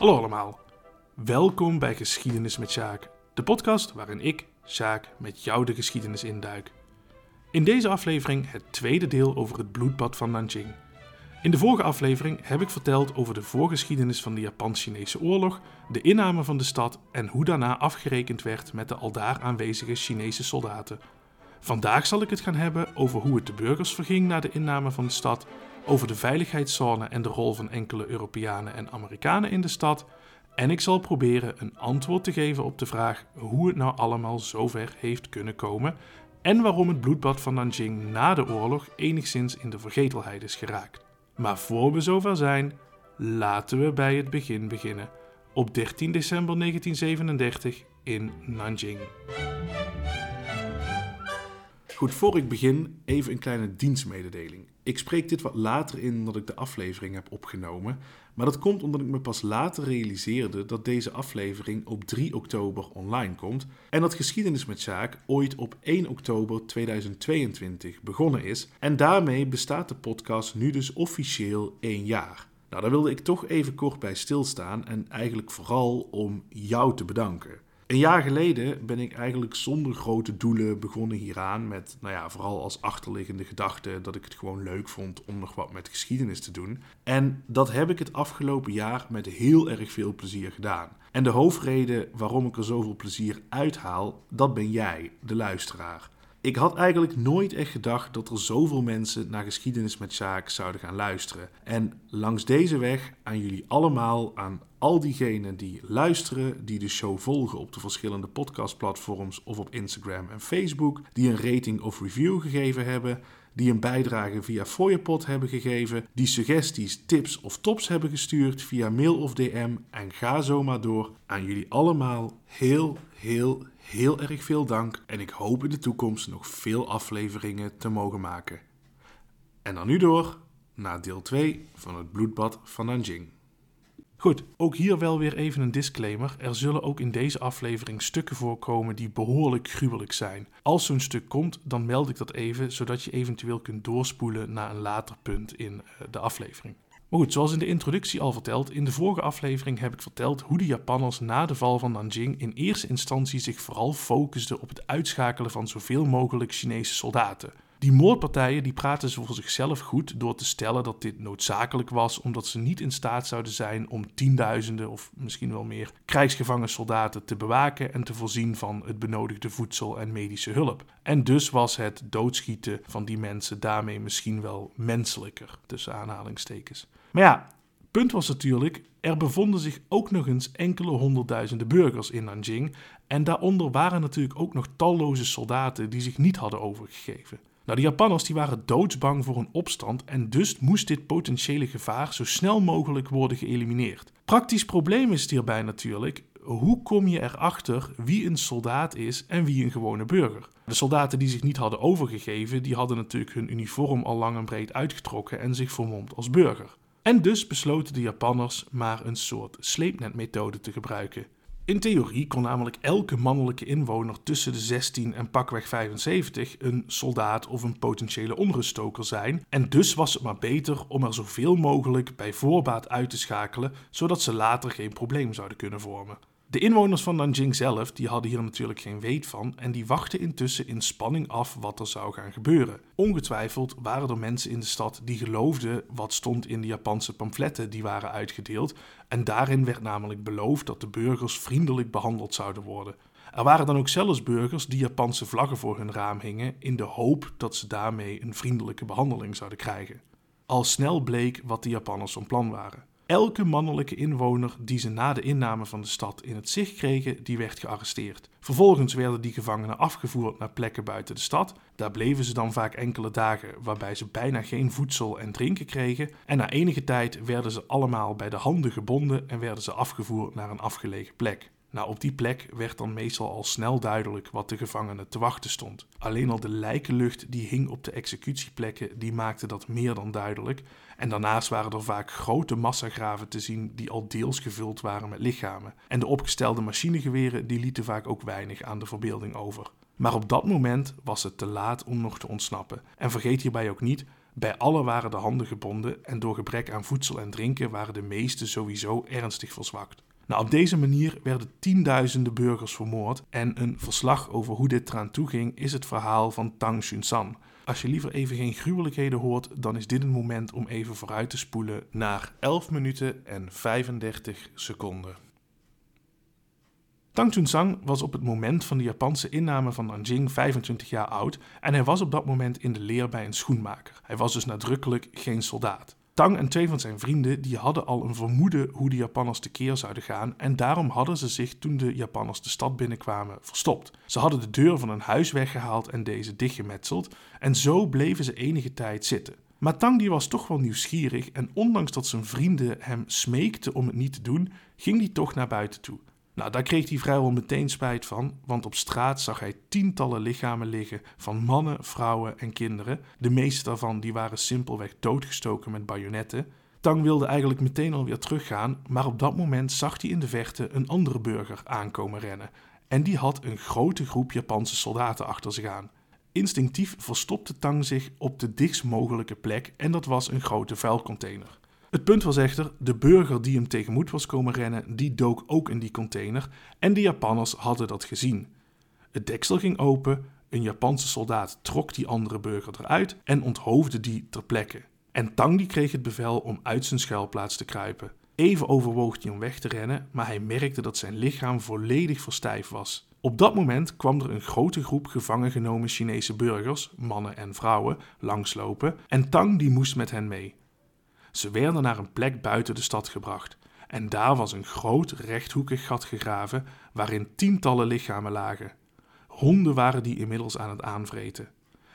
Hallo allemaal. Welkom bij Geschiedenis met Sjaak, de podcast waarin ik, Sjaak, met jou de geschiedenis induik. In deze aflevering het tweede deel over het bloedbad van Nanjing. In de vorige aflevering heb ik verteld over de voorgeschiedenis van de Japan-Chinese oorlog, de inname van de stad en hoe daarna afgerekend werd met de aldaar aanwezige Chinese soldaten. Vandaag zal ik het gaan hebben over hoe het de burgers verging na de inname van de stad, over de veiligheidszone en de rol van enkele Europeanen en Amerikanen in de stad. En ik zal proberen een antwoord te geven op de vraag hoe het nou allemaal zover heeft kunnen komen en waarom het bloedbad van Nanjing na de oorlog enigszins in de vergetelheid is geraakt. Maar voor we zover zijn, laten we bij het begin beginnen. Op 13 december 1937 in Nanjing. Goed, voor ik begin even een kleine dienstmededeling. Ik spreek dit wat later in omdat ik de aflevering heb opgenomen, maar dat komt omdat ik me pas later realiseerde dat deze aflevering op 3 oktober online komt en dat Geschiedenis met Zaak ooit op 1 oktober 2022 begonnen is en daarmee bestaat de podcast nu dus officieel één jaar. Nou, daar wilde ik toch even kort bij stilstaan en eigenlijk vooral om jou te bedanken. Een jaar geleden ben ik eigenlijk zonder grote doelen begonnen hieraan. Met, nou ja, vooral als achterliggende gedachte dat ik het gewoon leuk vond om nog wat met geschiedenis te doen. En dat heb ik het afgelopen jaar met heel erg veel plezier gedaan. En de hoofdreden waarom ik er zoveel plezier uithaal, dat ben jij, de luisteraar. Ik had eigenlijk nooit echt gedacht dat er zoveel mensen naar geschiedenis met Sjaak zouden gaan luisteren. En langs deze weg aan jullie allemaal, aan al diegenen die luisteren, die de show volgen op de verschillende podcastplatforms of op Instagram en Facebook, die een rating of review gegeven hebben, die een bijdrage via Fooiepot hebben gegeven, die suggesties, tips of tops hebben gestuurd via mail of DM en ga zo maar door. Aan jullie allemaal heel, heel, heel erg veel dank en ik hoop in de toekomst nog veel afleveringen te mogen maken. En dan nu door naar deel 2 van het bloedbad van Nanjing. Goed, ook hier wel weer even een disclaimer. Er zullen ook in deze aflevering stukken voorkomen die behoorlijk gruwelijk zijn. Als zo'n stuk komt, dan meld ik dat even, zodat je eventueel kunt doorspoelen naar een later punt in eh, de aflevering. Maar goed, zoals in de introductie al verteld, in de vorige aflevering heb ik verteld hoe de Japanners na de val van Nanjing in eerste instantie zich vooral focusten op het uitschakelen van zoveel mogelijk Chinese soldaten. Die moordpartijen die praten ze voor zichzelf goed door te stellen dat dit noodzakelijk was omdat ze niet in staat zouden zijn om tienduizenden of misschien wel meer krijgsgevangen soldaten te bewaken en te voorzien van het benodigde voedsel en medische hulp. En dus was het doodschieten van die mensen daarmee misschien wel menselijker, tussen aanhalingstekens. Maar ja, punt was natuurlijk, er bevonden zich ook nog eens enkele honderdduizenden burgers in Nanjing en daaronder waren natuurlijk ook nog talloze soldaten die zich niet hadden overgegeven. Nou, de Japanners die waren doodsbang voor een opstand en dus moest dit potentiële gevaar zo snel mogelijk worden geëlimineerd. Praktisch probleem is hierbij natuurlijk, hoe kom je erachter wie een soldaat is en wie een gewone burger? De soldaten die zich niet hadden overgegeven, die hadden natuurlijk hun uniform al lang en breed uitgetrokken en zich vermomd als burger. En dus besloten de Japanners maar een soort sleepnetmethode te gebruiken. In theorie kon namelijk elke mannelijke inwoner tussen de 16 en pakweg 75 een soldaat of een potentiële onruststoker zijn. En dus was het maar beter om er zoveel mogelijk bij voorbaat uit te schakelen, zodat ze later geen probleem zouden kunnen vormen. De inwoners van Nanjing zelf die hadden hier natuurlijk geen weet van en die wachten intussen in spanning af wat er zou gaan gebeuren. Ongetwijfeld waren er mensen in de stad die geloofden wat stond in de Japanse pamfletten die waren uitgedeeld en daarin werd namelijk beloofd dat de burgers vriendelijk behandeld zouden worden. Er waren dan ook zelfs burgers die Japanse vlaggen voor hun raam hingen in de hoop dat ze daarmee een vriendelijke behandeling zouden krijgen. Al snel bleek wat de Japanners van plan waren. Elke mannelijke inwoner die ze na de inname van de stad in het zicht kregen, die werd gearresteerd. Vervolgens werden die gevangenen afgevoerd naar plekken buiten de stad. Daar bleven ze dan vaak enkele dagen, waarbij ze bijna geen voedsel en drinken kregen. En na enige tijd werden ze allemaal bij de handen gebonden en werden ze afgevoerd naar een afgelegen plek. Nou, op die plek werd dan meestal al snel duidelijk wat de gevangenen te wachten stond. Alleen al de lijkenlucht die hing op de executieplekken, die maakte dat meer dan duidelijk. En daarnaast waren er vaak grote massagraven te zien die al deels gevuld waren met lichamen. En de opgestelde machinegeweren die lieten vaak ook weinig aan de verbeelding over. Maar op dat moment was het te laat om nog te ontsnappen. En vergeet hierbij ook niet, bij alle waren de handen gebonden en door gebrek aan voedsel en drinken waren de meesten sowieso ernstig verzwakt. Nou, op deze manier werden tienduizenden burgers vermoord en een verslag over hoe dit eraan toeging is het verhaal van Tang Xunsan. Als je liever even geen gruwelijkheden hoort, dan is dit een moment om even vooruit te spoelen naar 11 minuten en 35 seconden. Tang Xunsang was op het moment van de Japanse inname van Nanjing 25 jaar oud en hij was op dat moment in de leer bij een schoenmaker. Hij was dus nadrukkelijk geen soldaat. Tang en twee van zijn vrienden die hadden al een vermoeden hoe de Japanners tekeer zouden gaan en daarom hadden ze zich toen de Japanners de stad binnenkwamen verstopt. Ze hadden de deur van een huis weggehaald en deze dichtgemetseld en zo bleven ze enige tijd zitten. Maar Tang die was toch wel nieuwsgierig en ondanks dat zijn vrienden hem smeekten om het niet te doen, ging hij toch naar buiten toe. Nou, daar kreeg hij vrijwel meteen spijt van, want op straat zag hij tientallen lichamen liggen van mannen, vrouwen en kinderen. De meeste daarvan die waren simpelweg doodgestoken met bajonetten. Tang wilde eigenlijk meteen alweer teruggaan, maar op dat moment zag hij in de verte een andere burger aankomen rennen. En die had een grote groep Japanse soldaten achter zich aan. Instinctief verstopte Tang zich op de dichtst mogelijke plek en dat was een grote vuilcontainer. Het punt was echter, de burger die hem tegenmoet was komen rennen, die dook ook in die container en de Japanners hadden dat gezien. Het deksel ging open, een Japanse soldaat trok die andere burger eruit en onthoofde die ter plekke. En Tang die kreeg het bevel om uit zijn schuilplaats te kruipen. Even overwoog hij om weg te rennen, maar hij merkte dat zijn lichaam volledig verstijfd was. Op dat moment kwam er een grote groep gevangen genomen Chinese burgers, mannen en vrouwen, langslopen en Tang die moest met hen mee. Ze werden naar een plek buiten de stad gebracht. En daar was een groot rechthoekig gat gegraven waarin tientallen lichamen lagen. Honden waren die inmiddels aan het aanvreten.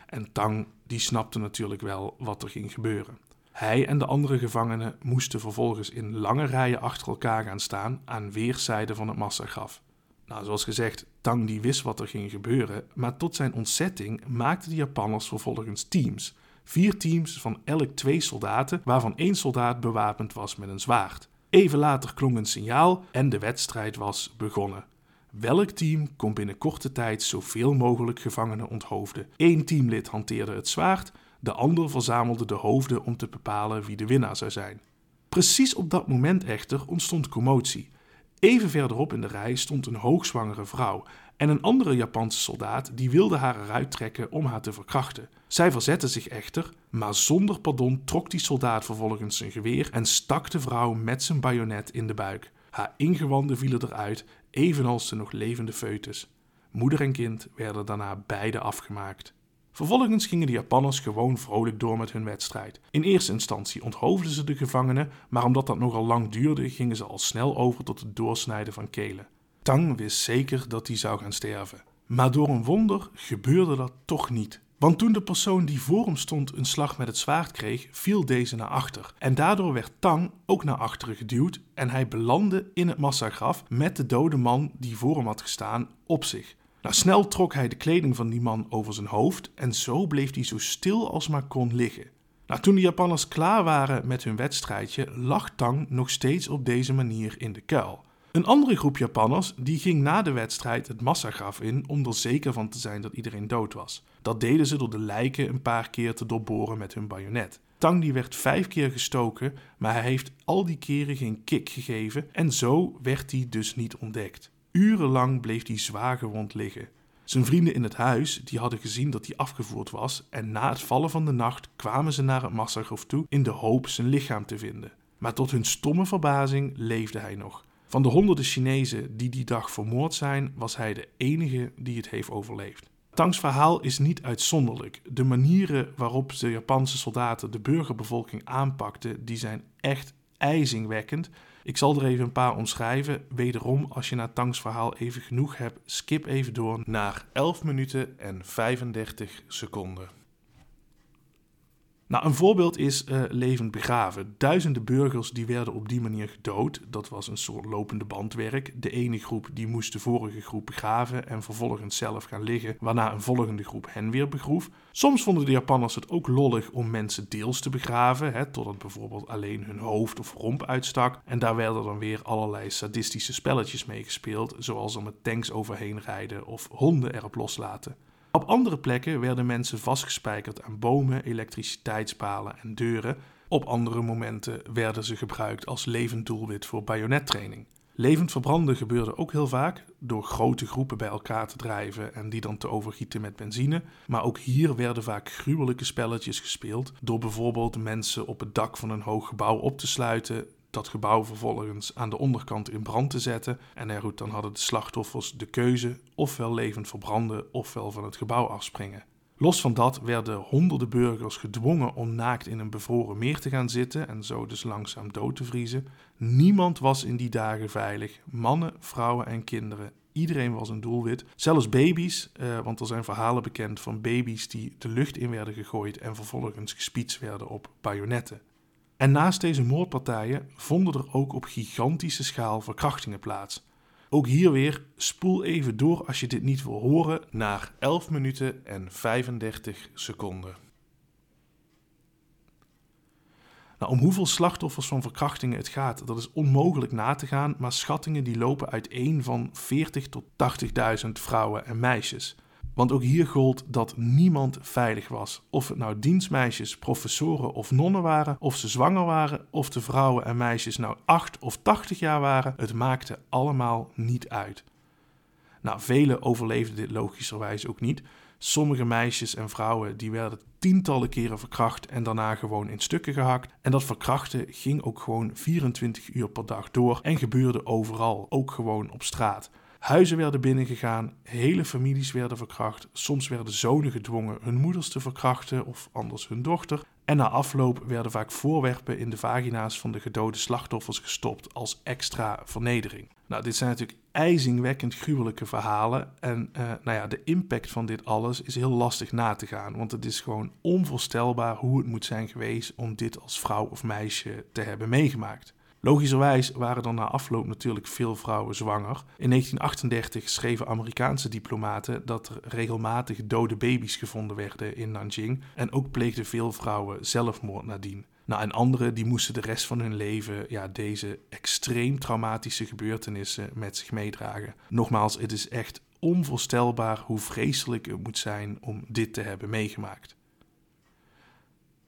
En Tang die snapte natuurlijk wel wat er ging gebeuren. Hij en de andere gevangenen moesten vervolgens in lange rijen achter elkaar gaan staan aan weerszijden van het massagraf. Nou, zoals gezegd, Tang die wist wat er ging gebeuren, maar tot zijn ontzetting maakten de Japanners vervolgens teams Vier teams van elk twee soldaten, waarvan één soldaat bewapend was met een zwaard. Even later klonk een signaal en de wedstrijd was begonnen. Welk team kon binnen korte tijd zoveel mogelijk gevangenen onthoofden? Eén teamlid hanteerde het zwaard, de ander verzamelde de hoofden om te bepalen wie de winnaar zou zijn. Precies op dat moment echter ontstond commotie. Even verderop in de rij stond een hoogzwangere vrouw en een andere Japanse soldaat die wilde haar eruit trekken om haar te verkrachten. Zij verzette zich echter, maar zonder pardon trok die soldaat vervolgens zijn geweer en stak de vrouw met zijn bajonet in de buik. Haar ingewanden vielen eruit, evenals de nog levende foetus. Moeder en kind werden daarna beide afgemaakt. Vervolgens gingen de Japanners gewoon vrolijk door met hun wedstrijd. In eerste instantie onthoofden ze de gevangenen, maar omdat dat nogal lang duurde, gingen ze al snel over tot het doorsnijden van kelen. Tang wist zeker dat hij zou gaan sterven. Maar door een wonder gebeurde dat toch niet. Want toen de persoon die voor hem stond een slag met het zwaard kreeg, viel deze naar achter. En daardoor werd Tang ook naar achteren geduwd en hij belandde in het massagraf met de dode man die voor hem had gestaan op zich. Nou, snel trok hij de kleding van die man over zijn hoofd en zo bleef hij zo stil als maar kon liggen. Nou, toen de Japanners klaar waren met hun wedstrijdje, lag Tang nog steeds op deze manier in de kuil. Een andere groep Japanners die ging na de wedstrijd het massagraf in om er zeker van te zijn dat iedereen dood was. Dat deden ze door de lijken een paar keer te doorboren met hun bajonet. Tang die werd vijf keer gestoken, maar hij heeft al die keren geen kick gegeven en zo werd hij dus niet ontdekt. Urenlang bleef hij zwaar gewond liggen. Zijn vrienden in het huis die hadden gezien dat hij afgevoerd was en na het vallen van de nacht kwamen ze naar het massagraf toe in de hoop zijn lichaam te vinden. Maar tot hun stomme verbazing leefde hij nog. Van de honderden Chinezen die die dag vermoord zijn, was hij de enige die het heeft overleefd. Tangs verhaal is niet uitzonderlijk. De manieren waarop de Japanse soldaten de burgerbevolking aanpakten, die zijn echt ijzingwekkend. Ik zal er even een paar omschrijven. Wederom, als je na Tangs verhaal even genoeg hebt, skip even door naar 11 minuten en 35 seconden. Nou, een voorbeeld is uh, levend begraven. Duizenden burgers die werden op die manier gedood. Dat was een soort lopende bandwerk. De ene groep die moest de vorige groep begraven en vervolgens zelf gaan liggen, waarna een volgende groep hen weer begroef. Soms vonden de Japanners het ook lollig om mensen deels te begraven, hè, totdat bijvoorbeeld alleen hun hoofd of romp uitstak. En daar werden dan weer allerlei sadistische spelletjes mee gespeeld, zoals er met tanks overheen rijden of honden erop loslaten. Op andere plekken werden mensen vastgespijkerd aan bomen, elektriciteitspalen en deuren. Op andere momenten werden ze gebruikt als levend doelwit voor bajonettraining. Levend verbranden gebeurde ook heel vaak door grote groepen bij elkaar te drijven en die dan te overgieten met benzine. Maar ook hier werden vaak gruwelijke spelletjes gespeeld door bijvoorbeeld mensen op het dak van een hoog gebouw op te sluiten, dat gebouw vervolgens aan de onderkant in brand te zetten. En ja, goed, dan hadden de slachtoffers de keuze ofwel levend verbranden ofwel van het gebouw afspringen. Los van dat werden honderden burgers gedwongen om naakt in een bevroren meer te gaan zitten en zo dus langzaam dood te vriezen. Niemand was in die dagen veilig. Mannen, vrouwen en kinderen. Iedereen was een doelwit. Zelfs baby's, eh, want er zijn verhalen bekend van baby's die de lucht in werden gegooid en vervolgens gespietst werden op bajonetten. En naast deze moordpartijen vonden er ook op gigantische schaal verkrachtingen plaats. Ook hier weer spoel even door als je dit niet wil horen naar 11 minuten en 35 seconden. Nou, om hoeveel slachtoffers van verkrachtingen het gaat, dat is onmogelijk na te gaan, maar schattingen die lopen uiteen van 40 tot 80.000 vrouwen en meisjes. Want ook hier gold dat niemand veilig was. Of het nou dienstmeisjes, professoren of nonnen waren, of ze zwanger waren, of de vrouwen en meisjes nou 8 of 80 jaar waren, het maakte allemaal niet uit. Nou, velen overleefden dit logischerwijs ook niet. Sommige meisjes en vrouwen die werden tientallen keren verkracht en daarna gewoon in stukken gehakt. En dat verkrachten ging ook gewoon 24 uur per dag door en gebeurde overal, ook gewoon op straat. Huizen werden binnengegaan, hele families werden verkracht. Soms werden zonen gedwongen hun moeders te verkrachten of anders hun dochter. En na afloop werden vaak voorwerpen in de vagina's van de gedode slachtoffers gestopt als extra vernedering. Nou, dit zijn natuurlijk ijzingwekkend gruwelijke verhalen. En uh, nou ja, de impact van dit alles is heel lastig na te gaan. Want het is gewoon onvoorstelbaar hoe het moet zijn geweest om dit als vrouw of meisje te hebben meegemaakt. Logischerwijs waren er na afloop natuurlijk veel vrouwen zwanger. In 1938 schreven Amerikaanse diplomaten dat er regelmatig dode baby's gevonden werden in Nanjing en ook pleegden veel vrouwen zelfmoord nadien. Nou, en anderen die moesten de rest van hun leven ja, deze extreem traumatische gebeurtenissen met zich meedragen. Nogmaals, het is echt onvoorstelbaar hoe vreselijk het moet zijn om dit te hebben meegemaakt.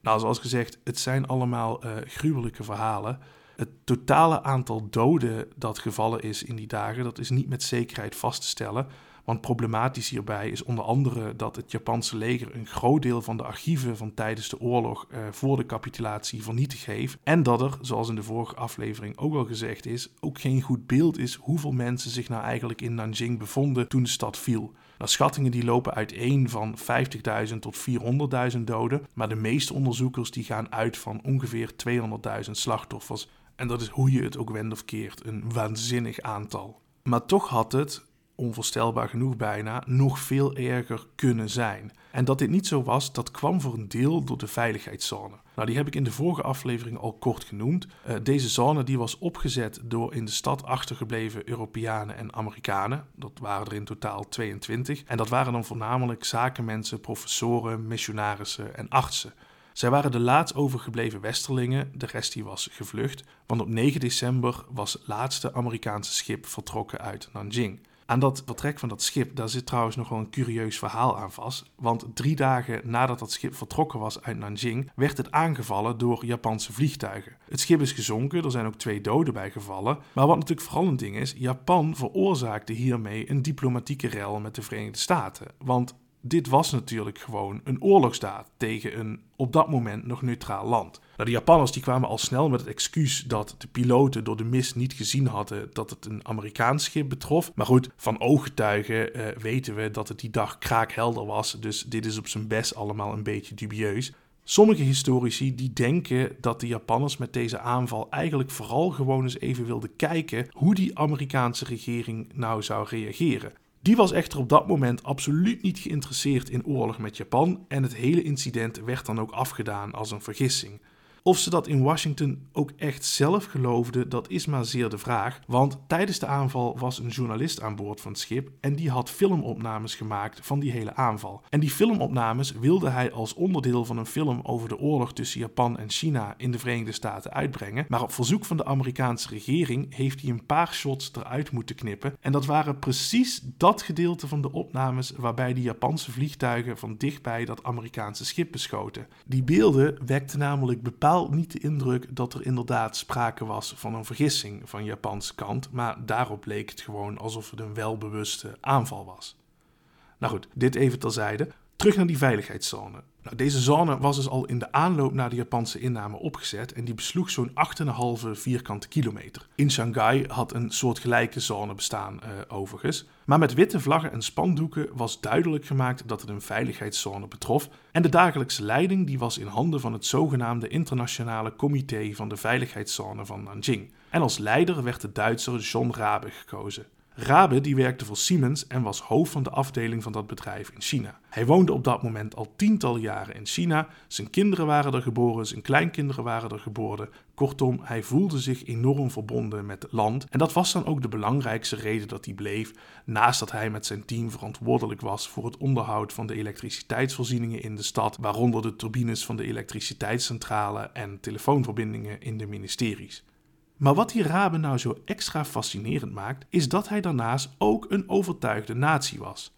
Nou, zoals gezegd, het zijn allemaal uh, gruwelijke verhalen. Het totale aantal doden dat gevallen is in die dagen, dat is niet met zekerheid vast te stellen. Want problematisch hierbij is onder andere dat het Japanse leger een groot deel van de archieven van tijdens de oorlog eh, voor de capitulatie vernietigd heeft. En dat er, zoals in de vorige aflevering ook al gezegd is, ook geen goed beeld is hoeveel mensen zich nou eigenlijk in Nanjing bevonden toen de stad viel. Nou, schattingen die lopen uiteen van 50.000 tot 400.000 doden, maar de meeste onderzoekers die gaan uit van ongeveer 200.000 slachtoffers. En dat is hoe je het ook wendt of keert, een waanzinnig aantal. Maar toch had het, onvoorstelbaar genoeg bijna, nog veel erger kunnen zijn. En dat dit niet zo was, dat kwam voor een deel door de veiligheidszone. Nou, die heb ik in de vorige aflevering al kort genoemd. Uh, deze zone die was opgezet door in de stad achtergebleven Europeanen en Amerikanen. Dat waren er in totaal 22. En dat waren dan voornamelijk zakenmensen, professoren, missionarissen en artsen. Zij waren de laatst overgebleven Westerlingen, de rest die was gevlucht, want op 9 december was het laatste Amerikaanse schip vertrokken uit Nanjing. Aan dat vertrek van dat schip, daar zit trouwens nog wel een curieus verhaal aan vast. Want drie dagen nadat dat schip vertrokken was uit Nanjing, werd het aangevallen door Japanse vliegtuigen. Het schip is gezonken, er zijn ook twee doden bij gevallen. Maar wat natuurlijk vooral een ding is, Japan veroorzaakte hiermee een diplomatieke rel met de Verenigde Staten. Want dit was natuurlijk gewoon een oorlogsdaad tegen een op dat moment nog neutraal land. Nou, de Japanners die kwamen al snel met het excuus dat de piloten door de mist niet gezien hadden dat het een Amerikaans schip betrof. Maar goed, van ooggetuigen uh, weten we dat het die dag kraakhelder was, dus dit is op zijn best allemaal een beetje dubieus. Sommige historici die denken dat de Japanners met deze aanval eigenlijk vooral gewoon eens even wilden kijken hoe die Amerikaanse regering nou zou reageren. Die was echter op dat moment absoluut niet geïnteresseerd in oorlog met Japan en het hele incident werd dan ook afgedaan als een vergissing. Of ze dat in Washington ook echt zelf geloofden, dat is maar zeer de vraag. Want tijdens de aanval was een journalist aan boord van het schip en die had filmopnames gemaakt van die hele aanval. En die filmopnames wilde hij als onderdeel van een film over de oorlog tussen Japan en China in de Verenigde Staten uitbrengen. Maar op verzoek van de Amerikaanse regering heeft hij een paar shots eruit moeten knippen. En dat waren precies dat gedeelte van de opnames waarbij die Japanse vliegtuigen van dichtbij dat Amerikaanse schip beschoten. Die beelden wekten namelijk niet de indruk dat er inderdaad sprake was van een vergissing van Japanse kant, maar daarop leek het gewoon alsof het een welbewuste aanval was. Nou goed, dit even terzijde. Terug naar die veiligheidszone. Nou, deze zone was dus al in de aanloop naar de Japanse inname opgezet en die besloeg zo'n 8,5 vierkante kilometer. In Shanghai had een soortgelijke zone bestaan uh, overigens. Maar met witte vlaggen en spandoeken was duidelijk gemaakt dat het een veiligheidszone betrof en de dagelijkse leiding die was in handen van het zogenaamde Internationale Comité van de Veiligheidszone van Nanjing. En als leider werd de Duitser John Rabe gekozen. Rabe die werkte voor Siemens en was hoofd van de afdeling van dat bedrijf in China. Hij woonde op dat moment al tientallen jaren in China. Zijn kinderen waren er geboren, zijn kleinkinderen waren er geboren. Kortom, hij voelde zich enorm verbonden met het land. En dat was dan ook de belangrijkste reden dat hij bleef, naast dat hij met zijn team verantwoordelijk was voor het onderhoud van de elektriciteitsvoorzieningen in de stad, waaronder de turbines van de elektriciteitscentrale en telefoonverbindingen in de ministeries. Maar wat die Rabe nou zo extra fascinerend maakt, is dat hij daarnaast ook een overtuigde nazi was.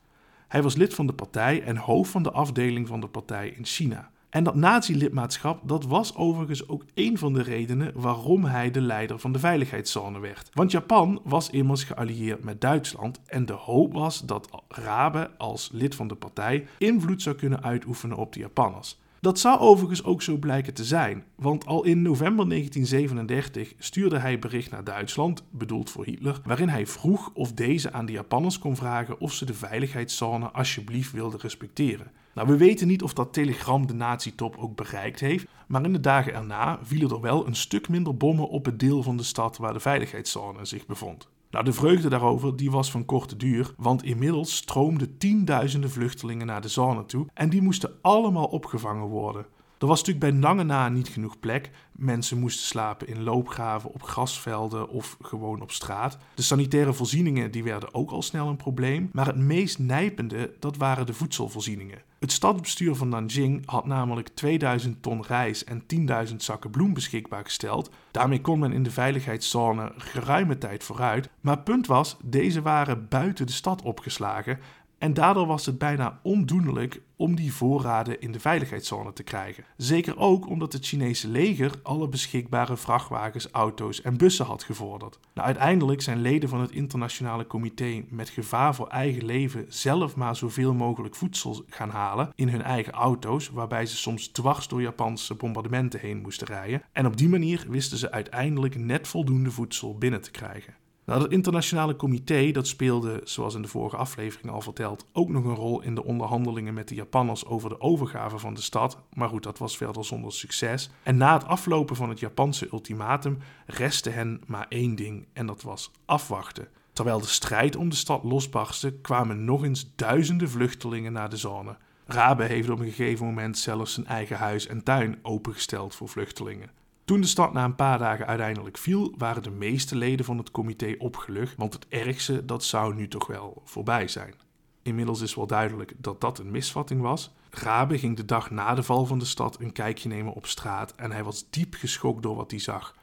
Hij was lid van de partij en hoofd van de afdeling van de partij in China. En dat nazi-lidmaatschap, dat was overigens ook een van de redenen waarom hij de leider van de veiligheidszone werd. Want Japan was immers geallieerd met Duitsland en de hoop was dat Rabe als lid van de partij invloed zou kunnen uitoefenen op de Japanners. Dat zou overigens ook zo blijken te zijn, want al in november 1937 stuurde hij bericht naar Duitsland, bedoeld voor Hitler, waarin hij vroeg of deze aan de Japanners kon vragen of ze de veiligheidszone alsjeblieft wilden respecteren. Nou, we weten niet of dat telegram de nazi-top ook bereikt heeft, maar in de dagen erna vielen er wel een stuk minder bommen op het deel van de stad waar de veiligheidszone zich bevond. Nou, de vreugde daarover die was van korte duur, want inmiddels stroomden tienduizenden vluchtelingen naar de zone toe en die moesten allemaal opgevangen worden. Er was natuurlijk bij lange na niet genoeg plek. Mensen moesten slapen in loopgraven, op grasvelden of gewoon op straat. De sanitaire voorzieningen die werden ook al snel een probleem. Maar het meest nijpende, dat waren de voedselvoorzieningen. Het stadsbestuur van Nanjing had namelijk 2000 ton rijst en 10.000 zakken bloem beschikbaar gesteld. Daarmee kon men in de veiligheidszone geruime tijd vooruit. Maar punt was, deze waren buiten de stad opgeslagen en daardoor was het bijna ondoenlijk om die voorraden in de veiligheidszone te krijgen. Zeker ook omdat het Chinese leger alle beschikbare vrachtwagens, auto's en bussen had gevorderd. Nou, uiteindelijk zijn leden van het internationale comité met gevaar voor eigen leven zelf maar zoveel mogelijk voedsel gaan halen in hun eigen auto's, waarbij ze soms dwars door Japanse bombardementen heen moesten rijden. En op die manier wisten ze uiteindelijk net voldoende voedsel binnen te krijgen. Nou, het internationale comité dat speelde, zoals in de vorige aflevering al verteld, ook nog een rol in de onderhandelingen met de Japanners over de overgave van de stad. Maar goed, dat was verder zonder succes. En na het aflopen van het Japanse ultimatum restte hen maar één ding en dat was afwachten. Terwijl de strijd om de stad losbarstte, kwamen nog eens duizenden vluchtelingen naar de zone. Rabe heeft op een gegeven moment zelfs zijn eigen huis en tuin opengesteld voor vluchtelingen. Toen de stad na een paar dagen uiteindelijk viel, waren de meeste leden van het comité opgelucht, want het ergste dat zou nu toch wel voorbij zijn. Inmiddels is wel duidelijk dat dat een misvatting was. Rabe ging de dag na de val van de stad een kijkje nemen op straat en hij was diep geschokt door wat hij zag.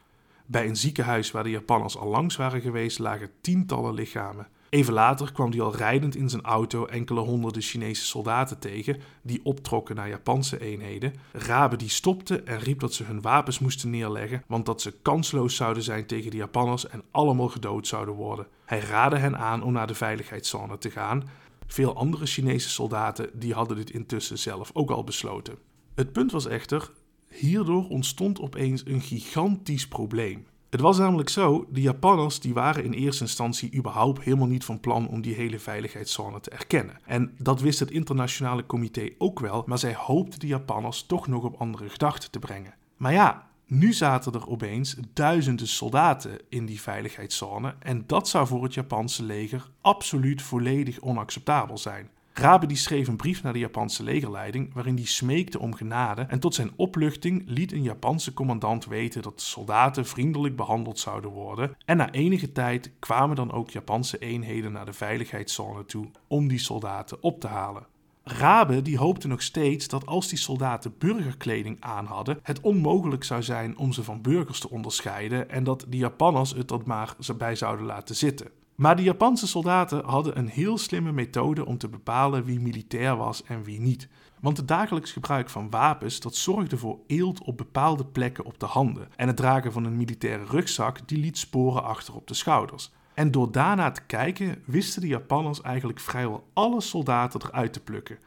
Bij een ziekenhuis waar de Japanners al langs waren geweest lagen tientallen lichamen. Even later kwam hij al rijdend in zijn auto enkele honderden Chinese soldaten tegen die optrokken naar Japanse eenheden. Rabe die stopte en riep dat ze hun wapens moesten neerleggen, want dat ze kansloos zouden zijn tegen de Japanners en allemaal gedood zouden worden. Hij raadde hen aan om naar de veiligheidszone te gaan. Veel andere Chinese soldaten die hadden dit intussen zelf ook al besloten. Het punt was echter, hierdoor ontstond opeens een gigantisch probleem. Het was namelijk zo, de Japanners die waren in eerste instantie überhaupt helemaal niet van plan om die hele veiligheidszone te erkennen. En dat wist het internationale comité ook wel, maar zij hoopten de Japanners toch nog op andere gedachten te brengen. Maar ja, nu zaten er opeens duizenden soldaten in die veiligheidszone en dat zou voor het Japanse leger absoluut volledig onacceptabel zijn. Rabe die schreef een brief naar de Japanse legerleiding waarin hij smeekte om genade en tot zijn opluchting liet een Japanse commandant weten dat de soldaten vriendelijk behandeld zouden worden en na enige tijd kwamen dan ook Japanse eenheden naar de veiligheidszone toe om die soldaten op te halen. Rabe die hoopte nog steeds dat als die soldaten burgerkleding aan hadden, het onmogelijk zou zijn om ze van burgers te onderscheiden en dat de Japanners het dat maar bij zouden laten zitten. Maar de Japanse soldaten hadden een heel slimme methode om te bepalen wie militair was en wie niet. Want het dagelijks gebruik van wapens dat zorgde voor eelt op bepaalde plekken op de handen. En het dragen van een militaire rugzak die liet sporen achter op de schouders. En door daarna te kijken wisten de Japanners eigenlijk vrijwel alle soldaten eruit te plukken.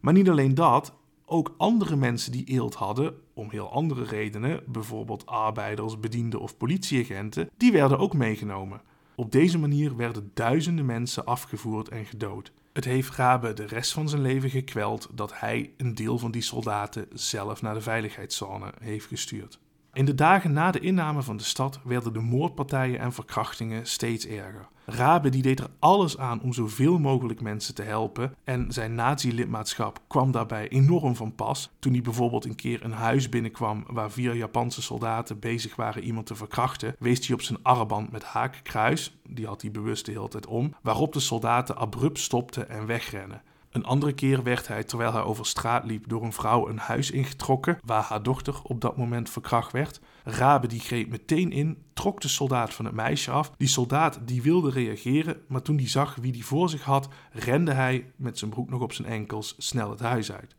Maar niet alleen dat, ook andere mensen die eelt hadden, om heel andere redenen, bijvoorbeeld arbeiders, bedienden of politieagenten, die werden ook meegenomen. Op deze manier werden duizenden mensen afgevoerd en gedood. Het heeft Rabe de rest van zijn leven gekweld dat hij een deel van die soldaten zelf naar de veiligheidszone heeft gestuurd. In de dagen na de inname van de stad werden de moordpartijen en verkrachtingen steeds erger. Rabe die deed er alles aan om zoveel mogelijk mensen te helpen en zijn nazi-lidmaatschap kwam daarbij enorm van pas. Toen hij bijvoorbeeld een keer een huis binnenkwam waar vier Japanse soldaten bezig waren iemand te verkrachten, wees hij op zijn armband met haakkruis, die had hij bewust de hele tijd om, waarop de soldaten abrupt stopten en wegrennen. Een andere keer werd hij, terwijl hij over straat liep, door een vrouw een huis ingetrokken, waar haar dochter op dat moment verkracht werd. Rabe die greep meteen in, trok de soldaat van het meisje af. Die soldaat die wilde reageren, maar toen hij zag wie die voor zich had, rende hij, met zijn broek nog op zijn enkels, snel het huis uit.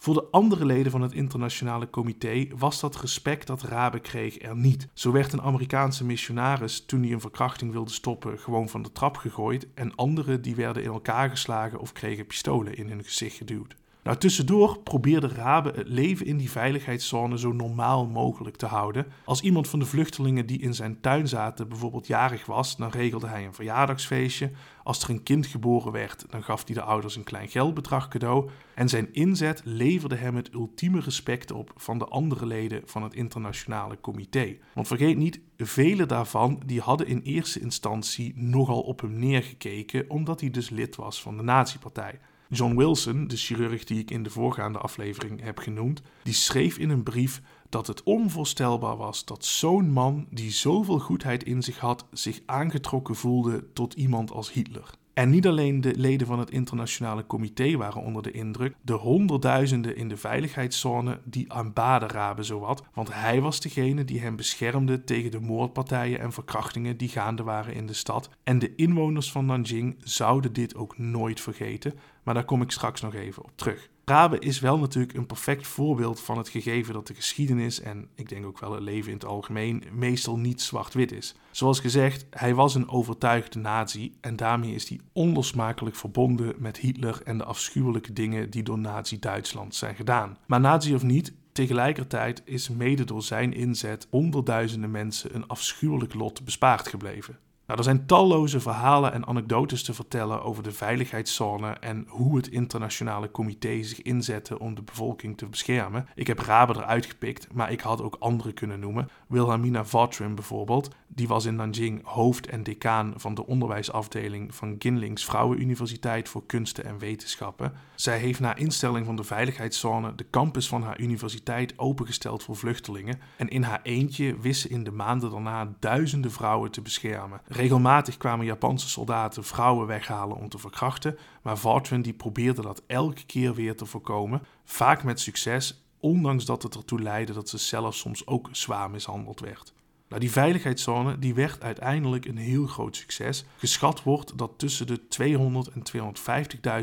Voor de andere leden van het internationale comité was dat respect dat Rabe kreeg er niet. Zo werd een Amerikaanse missionaris, toen hij een verkrachting wilde stoppen, gewoon van de trap gegooid en anderen die werden in elkaar geslagen of kregen pistolen in hun gezicht geduwd. Nou, tussendoor probeerde Rabe het leven in die veiligheidszone zo normaal mogelijk te houden. Als iemand van de vluchtelingen die in zijn tuin zaten bijvoorbeeld jarig was, dan regelde hij een verjaardagsfeestje. Als er een kind geboren werd, dan gaf hij de ouders een klein geldbedrag cadeau. En zijn inzet leverde hem het ultieme respect op van de andere leden van het internationale comité. Want vergeet niet, vele daarvan die hadden in eerste instantie nogal op hem neergekeken, omdat hij dus lid was van de nazi-partij. John Wilson, de chirurg die ik in de voorgaande aflevering heb genoemd, die schreef in een brief dat het onvoorstelbaar was dat zo'n man die zoveel goedheid in zich had, zich aangetrokken voelde tot iemand als Hitler. En niet alleen de leden van het internationale comité waren onder de indruk, de honderdduizenden in de veiligheidszone die aanbaden Rabe zowat, want hij was degene die hem beschermde tegen de moordpartijen en verkrachtingen die gaande waren in de stad. En de inwoners van Nanjing zouden dit ook nooit vergeten, maar daar kom ik straks nog even op terug. Rabe is wel natuurlijk een perfect voorbeeld van het gegeven dat de geschiedenis en ik denk ook wel het leven in het algemeen meestal niet zwart-wit is. Zoals gezegd, hij was een overtuigde nazi en daarmee is hij onlosmakelijk verbonden met Hitler en de afschuwelijke dingen die door nazi-Duitsland zijn gedaan. Maar nazi of niet, tegelijkertijd is mede door zijn inzet honderdduizenden mensen een afschuwelijk lot bespaard gebleven. Nou, er zijn talloze verhalen en anekdotes te vertellen over de veiligheidszone en hoe het internationale comité zich inzette om de bevolking te beschermen. Ik heb Rabe eruit gepikt, maar ik had ook andere kunnen noemen. Wilhelmina Vatrim bijvoorbeeld, die was in Nanjing hoofd en decaan van de onderwijsafdeling van Ginlings Vrouwenuniversiteit voor Kunsten en Wetenschappen. Zij heeft na instelling van de veiligheidszone de campus van haar universiteit opengesteld voor vluchtelingen en in haar eentje wist ze in de maanden daarna duizenden vrouwen te beschermen. Regelmatig kwamen Japanse soldaten vrouwen weghalen om te verkrachten, maar Vartwin die probeerde dat elke keer weer te voorkomen, vaak met succes, ondanks dat het ertoe leidde dat ze zelf soms ook zwaar mishandeld werd. Nou, die veiligheidszone die werd uiteindelijk een heel groot succes. Geschat wordt dat tussen de 200 en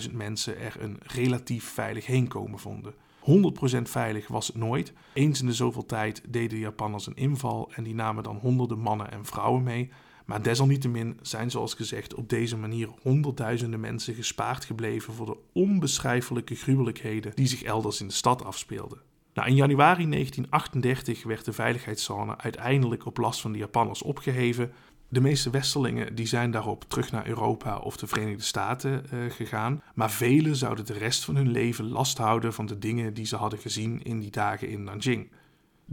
250.000 mensen er een relatief veilig heenkomen vonden. 100% veilig was het nooit. Eens in de zoveel tijd deden de Japanners een inval en die namen dan honderden mannen en vrouwen mee. Maar desalniettemin zijn zoals gezegd op deze manier honderdduizenden mensen gespaard gebleven voor de onbeschrijfelijke gruwelijkheden die zich elders in de stad afspeelden. Nou, in januari 1938 werd de veiligheidszone uiteindelijk op last van de Japanners opgeheven. De meeste Westerlingen die zijn daarop terug naar Europa of de Verenigde Staten uh, gegaan, maar velen zouden de rest van hun leven last houden van de dingen die ze hadden gezien in die dagen in Nanjing.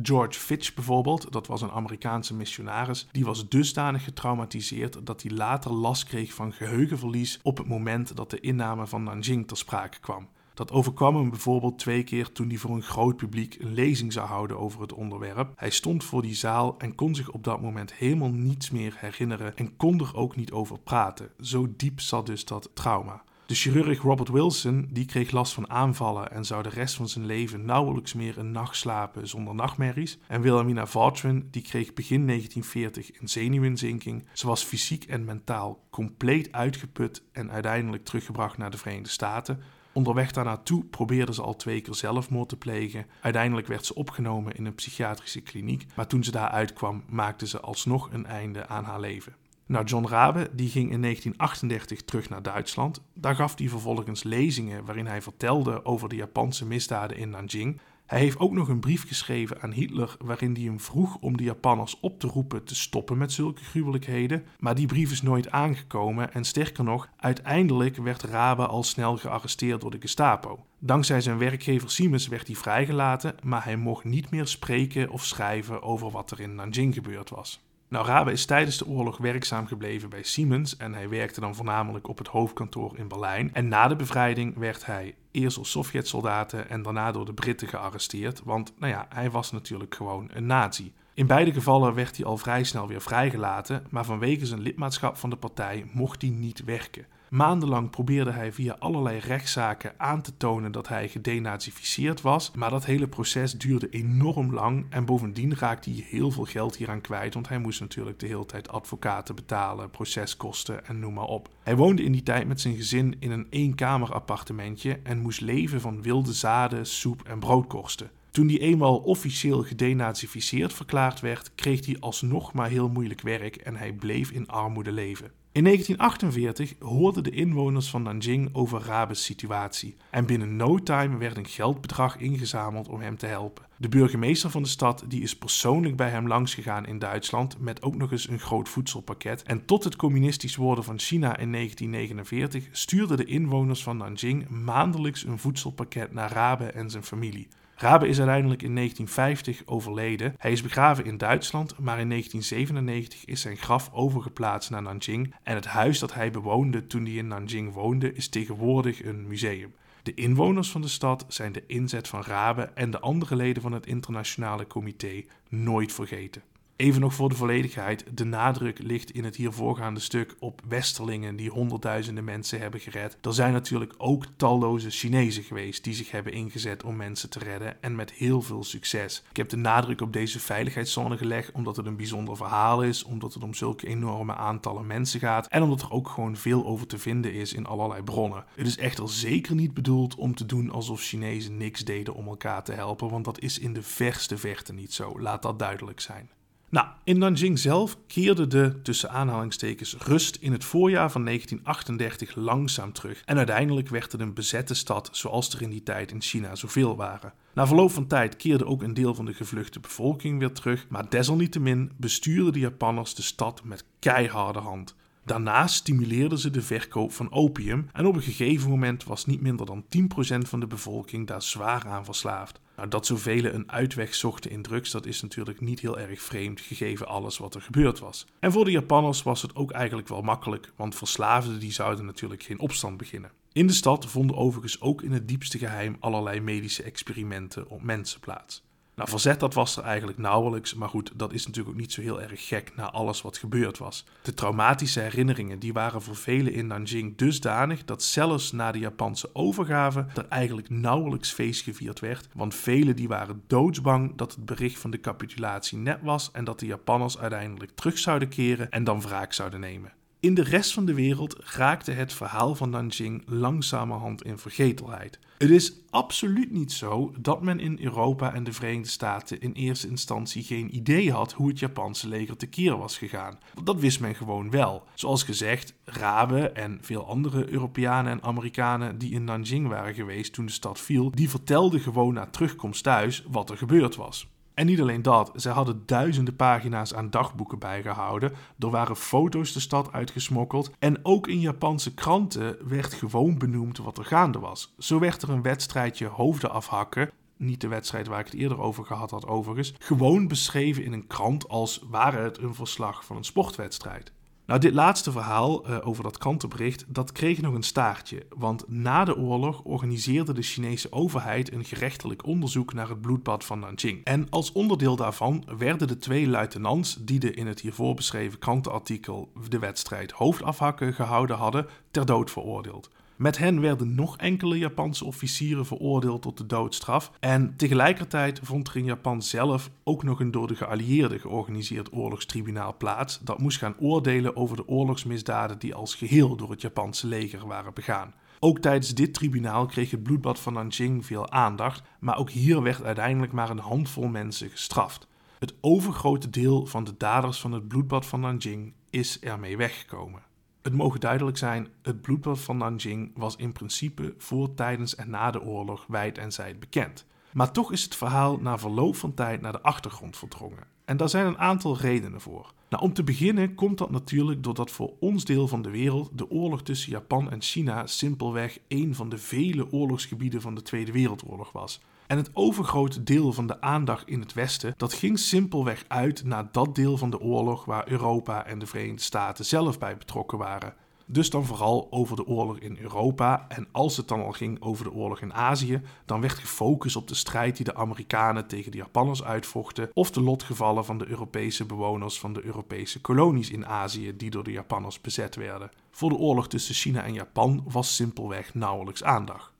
George Fitch bijvoorbeeld, dat was een Amerikaanse missionaris, die was dusdanig getraumatiseerd dat hij later last kreeg van geheugenverlies op het moment dat de inname van Nanjing ter sprake kwam. Dat overkwam hem bijvoorbeeld twee keer toen hij voor een groot publiek een lezing zou houden over het onderwerp. Hij stond voor die zaal en kon zich op dat moment helemaal niets meer herinneren en kon er ook niet over praten. Zo diep zat dus dat trauma. De chirurg Robert Wilson die kreeg last van aanvallen en zou de rest van zijn leven nauwelijks meer een nacht slapen zonder nachtmerries. En Wilhelmina Vautrin die kreeg begin 1940 een zenuwinzinking. Ze was fysiek en mentaal compleet uitgeput en uiteindelijk teruggebracht naar de Verenigde Staten. Onderweg daarnaartoe probeerde ze al twee keer zelfmoord te plegen. Uiteindelijk werd ze opgenomen in een psychiatrische kliniek, maar toen ze daar uitkwam maakte ze alsnog een einde aan haar leven. Nou, John Rabe die ging in 1938 terug naar Duitsland. Daar gaf hij vervolgens lezingen waarin hij vertelde over de Japanse misdaden in Nanjing. Hij heeft ook nog een brief geschreven aan Hitler waarin hij hem vroeg om de Japanners op te roepen te stoppen met zulke gruwelijkheden. Maar die brief is nooit aangekomen en sterker nog, uiteindelijk werd Rabe al snel gearresteerd door de Gestapo. Dankzij zijn werkgever Siemens werd hij vrijgelaten, maar hij mocht niet meer spreken of schrijven over wat er in Nanjing gebeurd was. Nou, Rabe is tijdens de oorlog werkzaam gebleven bij Siemens en hij werkte dan voornamelijk op het hoofdkantoor in Berlijn. En na de bevrijding werd hij eerst door Sovjet-soldaten en daarna door de Britten gearresteerd, want nou ja, hij was natuurlijk gewoon een nazi. In beide gevallen werd hij al vrij snel weer vrijgelaten, maar vanwege zijn lidmaatschap van de partij mocht hij niet werken. Maandenlang probeerde hij via allerlei rechtszaken aan te tonen dat hij gedenazificeerd was, maar dat hele proces duurde enorm lang en bovendien raakte hij heel veel geld hieraan kwijt, want hij moest natuurlijk de hele tijd advocaten betalen, proceskosten en noem maar op. Hij woonde in die tijd met zijn gezin in een eenkamer appartementje en moest leven van wilde zaden, soep en broodkorsten. Toen hij eenmaal officieel gedenazificeerd verklaard werd, kreeg hij alsnog maar heel moeilijk werk en hij bleef in armoede leven. In 1948 hoorden de inwoners van Nanjing over Rabe's situatie en binnen no time werd een geldbedrag ingezameld om hem te helpen. De burgemeester van de stad die is persoonlijk bij hem langsgegaan in Duitsland met ook nog eens een groot voedselpakket. En tot het communistisch worden van China in 1949 stuurden de inwoners van Nanjing maandelijks een voedselpakket naar Rabe en zijn familie. Rabe is uiteindelijk in 1950 overleden. Hij is begraven in Duitsland, maar in 1997 is zijn graf overgeplaatst naar Nanjing en het huis dat hij bewoonde toen hij in Nanjing woonde is tegenwoordig een museum. De inwoners van de stad zijn de inzet van Rabe en de andere leden van het internationale comité nooit vergeten. Even nog voor de volledigheid, de nadruk ligt in het hier voorgaande stuk op westerlingen die honderdduizenden mensen hebben gered. Er zijn natuurlijk ook talloze Chinezen geweest die zich hebben ingezet om mensen te redden en met heel veel succes. Ik heb de nadruk op deze veiligheidszone gelegd omdat het een bijzonder verhaal is, omdat het om zulke enorme aantallen mensen gaat en omdat er ook gewoon veel over te vinden is in allerlei bronnen. Het is echter zeker niet bedoeld om te doen alsof Chinezen niks deden om elkaar te helpen, want dat is in de verste verte niet zo. Laat dat duidelijk zijn. Nou, in Nanjing zelf keerde de tussen aanhalingstekens rust in het voorjaar van 1938 langzaam terug en uiteindelijk werd het een bezette stad zoals er in die tijd in China zoveel waren. Na verloop van tijd keerde ook een deel van de gevluchte bevolking weer terug, maar desalniettemin bestuurden de Japanners de stad met keiharde hand. Daarnaast stimuleerden ze de verkoop van opium en op een gegeven moment was niet minder dan 10% van de bevolking daar zwaar aan verslaafd. Nou, dat zoveel een uitweg zochten in drugs, dat is natuurlijk niet heel erg vreemd, gegeven alles wat er gebeurd was. En voor de Japanners was het ook eigenlijk wel makkelijk, want verslaafden die zouden natuurlijk geen opstand beginnen. In de stad vonden overigens ook in het diepste geheim allerlei medische experimenten op mensen plaats. Nou, verzet dat was er eigenlijk nauwelijks, maar goed, dat is natuurlijk ook niet zo heel erg gek na alles wat gebeurd was. De traumatische herinneringen die waren voor velen in Nanjing dusdanig dat zelfs na de Japanse overgave er eigenlijk nauwelijks feest gevierd werd, want velen die waren doodsbang dat het bericht van de capitulatie net was en dat de Japanners uiteindelijk terug zouden keren en dan wraak zouden nemen. In de rest van de wereld raakte het verhaal van Nanjing langzamerhand in vergetelheid. Het is absoluut niet zo dat men in Europa en de Verenigde Staten in eerste instantie geen idee had hoe het Japanse leger tekeer was gegaan. Dat wist men gewoon wel. Zoals gezegd, Raben en veel andere Europeanen en Amerikanen die in Nanjing waren geweest toen de stad viel, die vertelden gewoon na terugkomst thuis wat er gebeurd was. En niet alleen dat, zij hadden duizenden pagina's aan dagboeken bijgehouden. Er waren foto's de stad uitgesmokkeld. En ook in Japanse kranten werd gewoon benoemd wat er gaande was. Zo werd er een wedstrijdje hoofden afhakken. Niet de wedstrijd waar ik het eerder over gehad had, overigens. Gewoon beschreven in een krant als ware het een verslag van een sportwedstrijd. Nou, dit laatste verhaal uh, over dat krantenbericht, dat kreeg nog een staartje. Want na de oorlog organiseerde de Chinese overheid een gerechtelijk onderzoek naar het bloedbad van Nanjing. En als onderdeel daarvan werden de twee luitenants die de in het hiervoor beschreven krantenartikel de wedstrijd hoofdafhakken gehouden hadden, ter dood veroordeeld. Met hen werden nog enkele Japanse officieren veroordeeld tot de doodstraf. En tegelijkertijd vond er in Japan zelf ook nog een door de geallieerden georganiseerd oorlogstribunaal plaats. Dat moest gaan oordelen over de oorlogsmisdaden die als geheel door het Japanse leger waren begaan. Ook tijdens dit tribunaal kreeg het bloedbad van Nanjing veel aandacht, maar ook hier werd uiteindelijk maar een handvol mensen gestraft. Het overgrote deel van de daders van het bloedbad van Nanjing is ermee weggekomen. Het mogen duidelijk zijn, het bloedbad van Nanjing was in principe voor, tijdens en na de oorlog wijd en zijd bekend. Maar toch is het verhaal na verloop van tijd naar de achtergrond verdrongen. En daar zijn een aantal redenen voor. Nou, om te beginnen komt dat natuurlijk doordat voor ons deel van de wereld de oorlog tussen Japan en China simpelweg een van de vele oorlogsgebieden van de Tweede Wereldoorlog was. En het overgrote deel van de aandacht in het Westen, dat ging simpelweg uit naar dat deel van de oorlog waar Europa en de Verenigde Staten zelf bij betrokken waren. Dus dan vooral over de oorlog in Europa. En als het dan al ging over de oorlog in Azië, dan werd gefocust op de strijd die de Amerikanen tegen de Japanners uitvochten, of de lotgevallen van de Europese bewoners van de Europese kolonies in Azië die door de Japanners bezet werden. Voor de oorlog tussen China en Japan was simpelweg nauwelijks aandacht.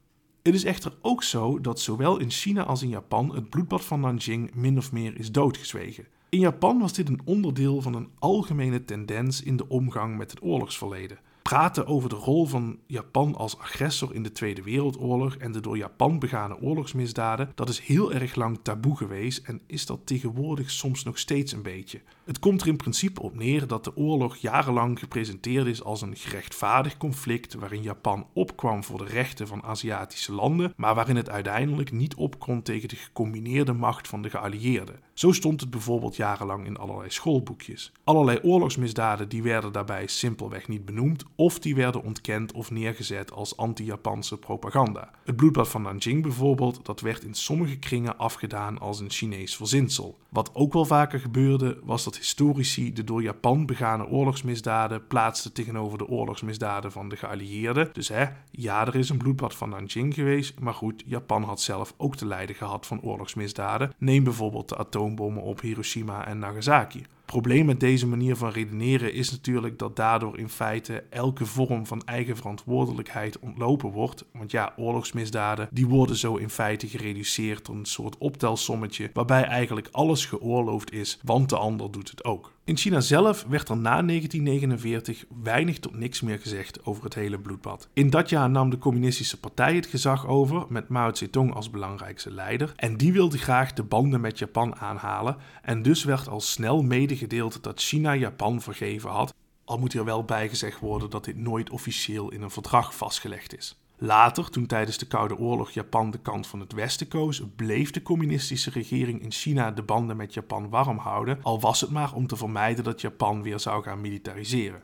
Het is echter ook zo dat zowel in China als in Japan het bloedbad van Nanjing min of meer is doodgezwegen. In Japan was dit een onderdeel van een algemene tendens in de omgang met het oorlogsverleden praten over de rol van Japan als agressor in de Tweede Wereldoorlog en de door Japan begane oorlogsmisdaden, dat is heel erg lang taboe geweest en is dat tegenwoordig soms nog steeds een beetje. Het komt er in principe op neer dat de oorlog jarenlang gepresenteerd is als een gerechtvaardigd conflict waarin Japan opkwam voor de rechten van Aziatische landen, maar waarin het uiteindelijk niet opkwam tegen de gecombineerde macht van de geallieerden. Zo stond het bijvoorbeeld jarenlang in allerlei schoolboekjes. Allerlei oorlogsmisdaden die werden daarbij simpelweg niet benoemd of die werden ontkend of neergezet als anti-Japanse propaganda. Het bloedbad van Nanjing bijvoorbeeld, dat werd in sommige kringen afgedaan als een Chinees verzinsel. Wat ook wel vaker gebeurde, was dat historici de door Japan begane oorlogsmisdaden plaatsten tegenover de oorlogsmisdaden van de geallieerden. Dus hè, ja, er is een bloedbad van Nanjing geweest, maar goed, Japan had zelf ook te lijden gehad van oorlogsmisdaden. Neem bijvoorbeeld de atoombommen op Hiroshima en Nagasaki probleem met deze manier van redeneren is natuurlijk dat daardoor in feite elke vorm van eigen verantwoordelijkheid ontlopen wordt. Want ja, oorlogsmisdaden die worden zo in feite gereduceerd tot een soort optelsommetje waarbij eigenlijk alles geoorloofd is, want de ander doet het ook. In China zelf werd er na 1949 weinig tot niks meer gezegd over het hele bloedbad. In dat jaar nam de Communistische Partij het gezag over met Mao Zedong als belangrijkste leider en die wilde graag de banden met Japan aanhalen en dus werd al snel medegedeeld dat China Japan vergeven had, al moet er wel bijgezegd worden dat dit nooit officieel in een verdrag vastgelegd is. Later, toen tijdens de Koude Oorlog Japan de kant van het Westen koos, bleef de communistische regering in China de banden met Japan warm houden, al was het maar om te vermijden dat Japan weer zou gaan militariseren.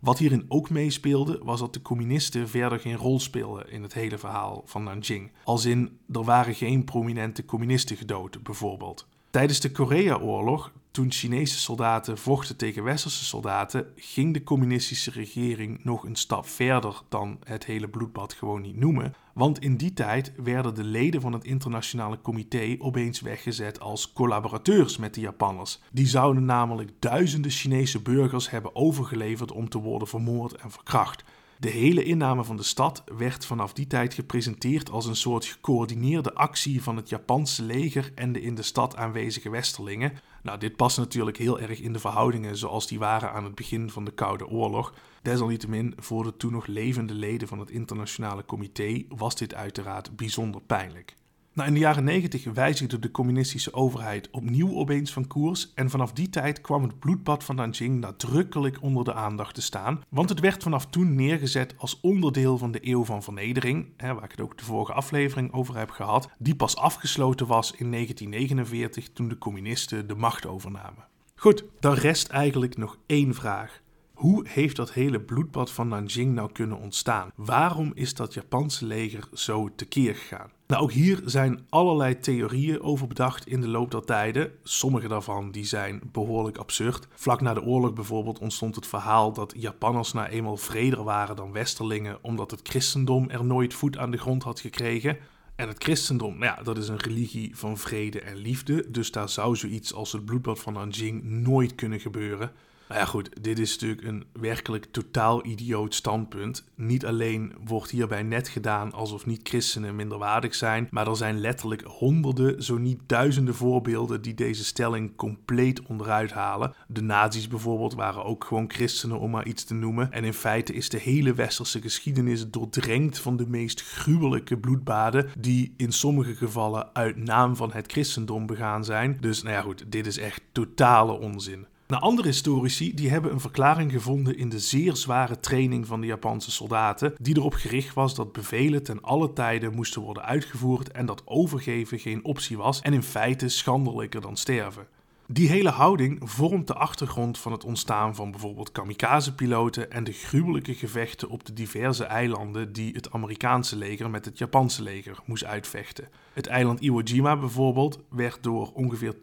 Wat hierin ook meespeelde, was dat de communisten verder geen rol speelden in het hele verhaal van Nanjing. Als in, er waren geen prominente communisten gedood, bijvoorbeeld. Tijdens de Koreaoorlog toen Chinese soldaten vochten tegen westerse soldaten, ging de communistische regering nog een stap verder dan het hele bloedbad gewoon niet noemen. Want in die tijd werden de leden van het internationale comité opeens weggezet als collaborateurs met de Japanners. Die zouden namelijk duizenden Chinese burgers hebben overgeleverd om te worden vermoord en verkracht. De hele inname van de stad werd vanaf die tijd gepresenteerd als een soort gecoördineerde actie van het Japanse leger en de in de stad aanwezige Westerlingen, Nou, dit past natuurlijk heel erg in de verhoudingen zoals die waren aan het begin van de Koude Oorlog. Desalniettemin, voor de toen nog levende leden van het internationale comité was dit uiteraard bijzonder pijnlijk. Nou, in de jaren 90 wijzigde de communistische overheid opnieuw opeens van koers en vanaf die tijd kwam het bloedbad van Nanjing nadrukkelijk onder de aandacht te staan, want het werd vanaf toen neergezet als onderdeel van de eeuw van vernedering, hè, waar ik het ook de vorige aflevering over heb gehad, die pas afgesloten was in 1949 toen de communisten de macht overnamen. Goed, dan rest eigenlijk nog één vraag. Hoe heeft dat hele bloedbad van Nanjing nou kunnen ontstaan? Waarom is dat Japanse leger zo tekeer gegaan? Nou, ook hier zijn allerlei theorieën over bedacht in de loop der tijden. Sommige daarvan die zijn behoorlijk absurd. Vlak na de oorlog bijvoorbeeld ontstond het verhaal dat Japanners nou eenmaal vreder waren dan Westerlingen, omdat het christendom er nooit voet aan de grond had gekregen. En het christendom, nou ja, dat is een religie van vrede en liefde, dus daar zou zoiets als het bloedbad van Nanjing nooit kunnen gebeuren. Nou ja, goed, dit is natuurlijk een werkelijk totaal idioot standpunt. Niet alleen wordt hierbij net gedaan alsof niet-christenen minderwaardig zijn, maar er zijn letterlijk honderden, zo niet duizenden voorbeelden die deze stelling compleet onderuit halen. De nazi's bijvoorbeeld waren ook gewoon christenen, om maar iets te noemen. En in feite is de hele westerse geschiedenis doordrenkt van de meest gruwelijke bloedbaden, die in sommige gevallen uit naam van het christendom begaan zijn. Dus nou ja, goed, dit is echt totale onzin. Nou, andere historici die hebben een verklaring gevonden in de zeer zware training van de Japanse soldaten, die erop gericht was dat bevelen ten alle tijden moesten worden uitgevoerd en dat overgeven geen optie was en in feite schandelijker dan sterven. Die hele houding vormt de achtergrond van het ontstaan van bijvoorbeeld kamikaze-piloten en de gruwelijke gevechten op de diverse eilanden die het Amerikaanse leger met het Japanse leger moest uitvechten. Het eiland Iwo Jima bijvoorbeeld werd door ongeveer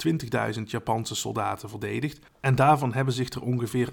20.000 Japanse soldaten verdedigd en daarvan hebben zich er ongeveer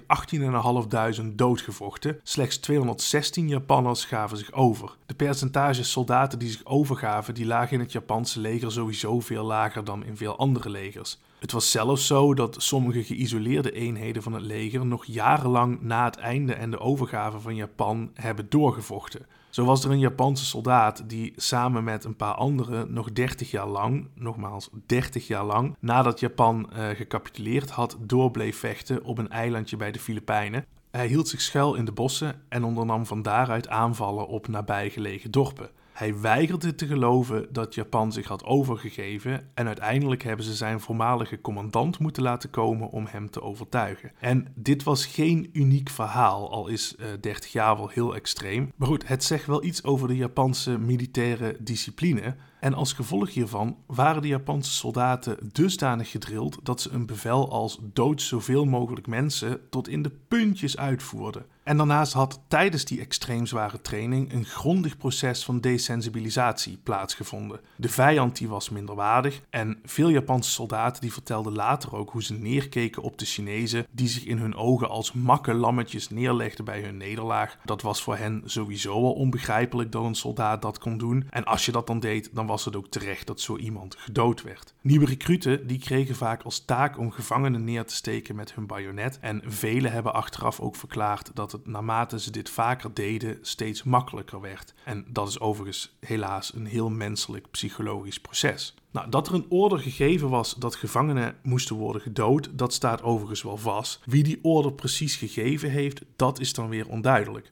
18.500 doodgevochten. Slechts 216 Japanners gaven zich over. De percentage soldaten die zich overgaven die lagen in het Japanse leger sowieso veel lager dan in veel andere legers. Het was zelfs zo dat sommige geïsoleerde eenheden van het leger nog jarenlang na het einde en de overgave van Japan hebben doorgevochten. Zo was er een Japanse soldaat die samen met een paar anderen nog 30 jaar lang, nogmaals 30 jaar lang, nadat Japan uh, gecapituleerd had, doorbleef vechten op een eilandje bij de Filipijnen. Hij hield zich schuil in de bossen en ondernam van daaruit aanvallen op nabijgelegen dorpen. Hij weigerde te geloven dat Japan zich had overgegeven en uiteindelijk hebben ze zijn voormalige commandant moeten laten komen om hem te overtuigen. En dit was geen uniek verhaal, al is uh, eh, 30 jaar wel heel extreem. Maar goed, het zegt wel iets over de Japanse militaire discipline. En als gevolg hiervan waren de Japanse soldaten dusdanig gedrild dat ze een bevel als dood zoveel mogelijk mensen tot in de puntjes uitvoerden. En daarnaast had tijdens die extreem zware training een grondig proces van desensibilisatie plaatsgevonden. De vijand die was minderwaardig en veel Japanse soldaten die vertelden later ook hoe ze neerkeken op de Chinezen die zich in hun ogen als makke lammetjes neerlegden bij hun nederlaag. Dat was voor hen sowieso al onbegrijpelijk dat een soldaat dat kon doen. En als je dat dan deed, dan was het ook terecht dat zo iemand gedood werd. Nieuwe recruten die kregen vaak als taak om gevangenen neer te steken met hun bajonet en velen hebben achteraf ook verklaard dat het naarmate ze dit vaker deden steeds makkelijker werd. En dat is overigens helaas een heel menselijk psychologisch proces. Nou, dat er een order gegeven was dat gevangenen moesten worden gedood, dat staat overigens wel vast. Wie die order precies gegeven heeft, dat is dan weer onduidelijk.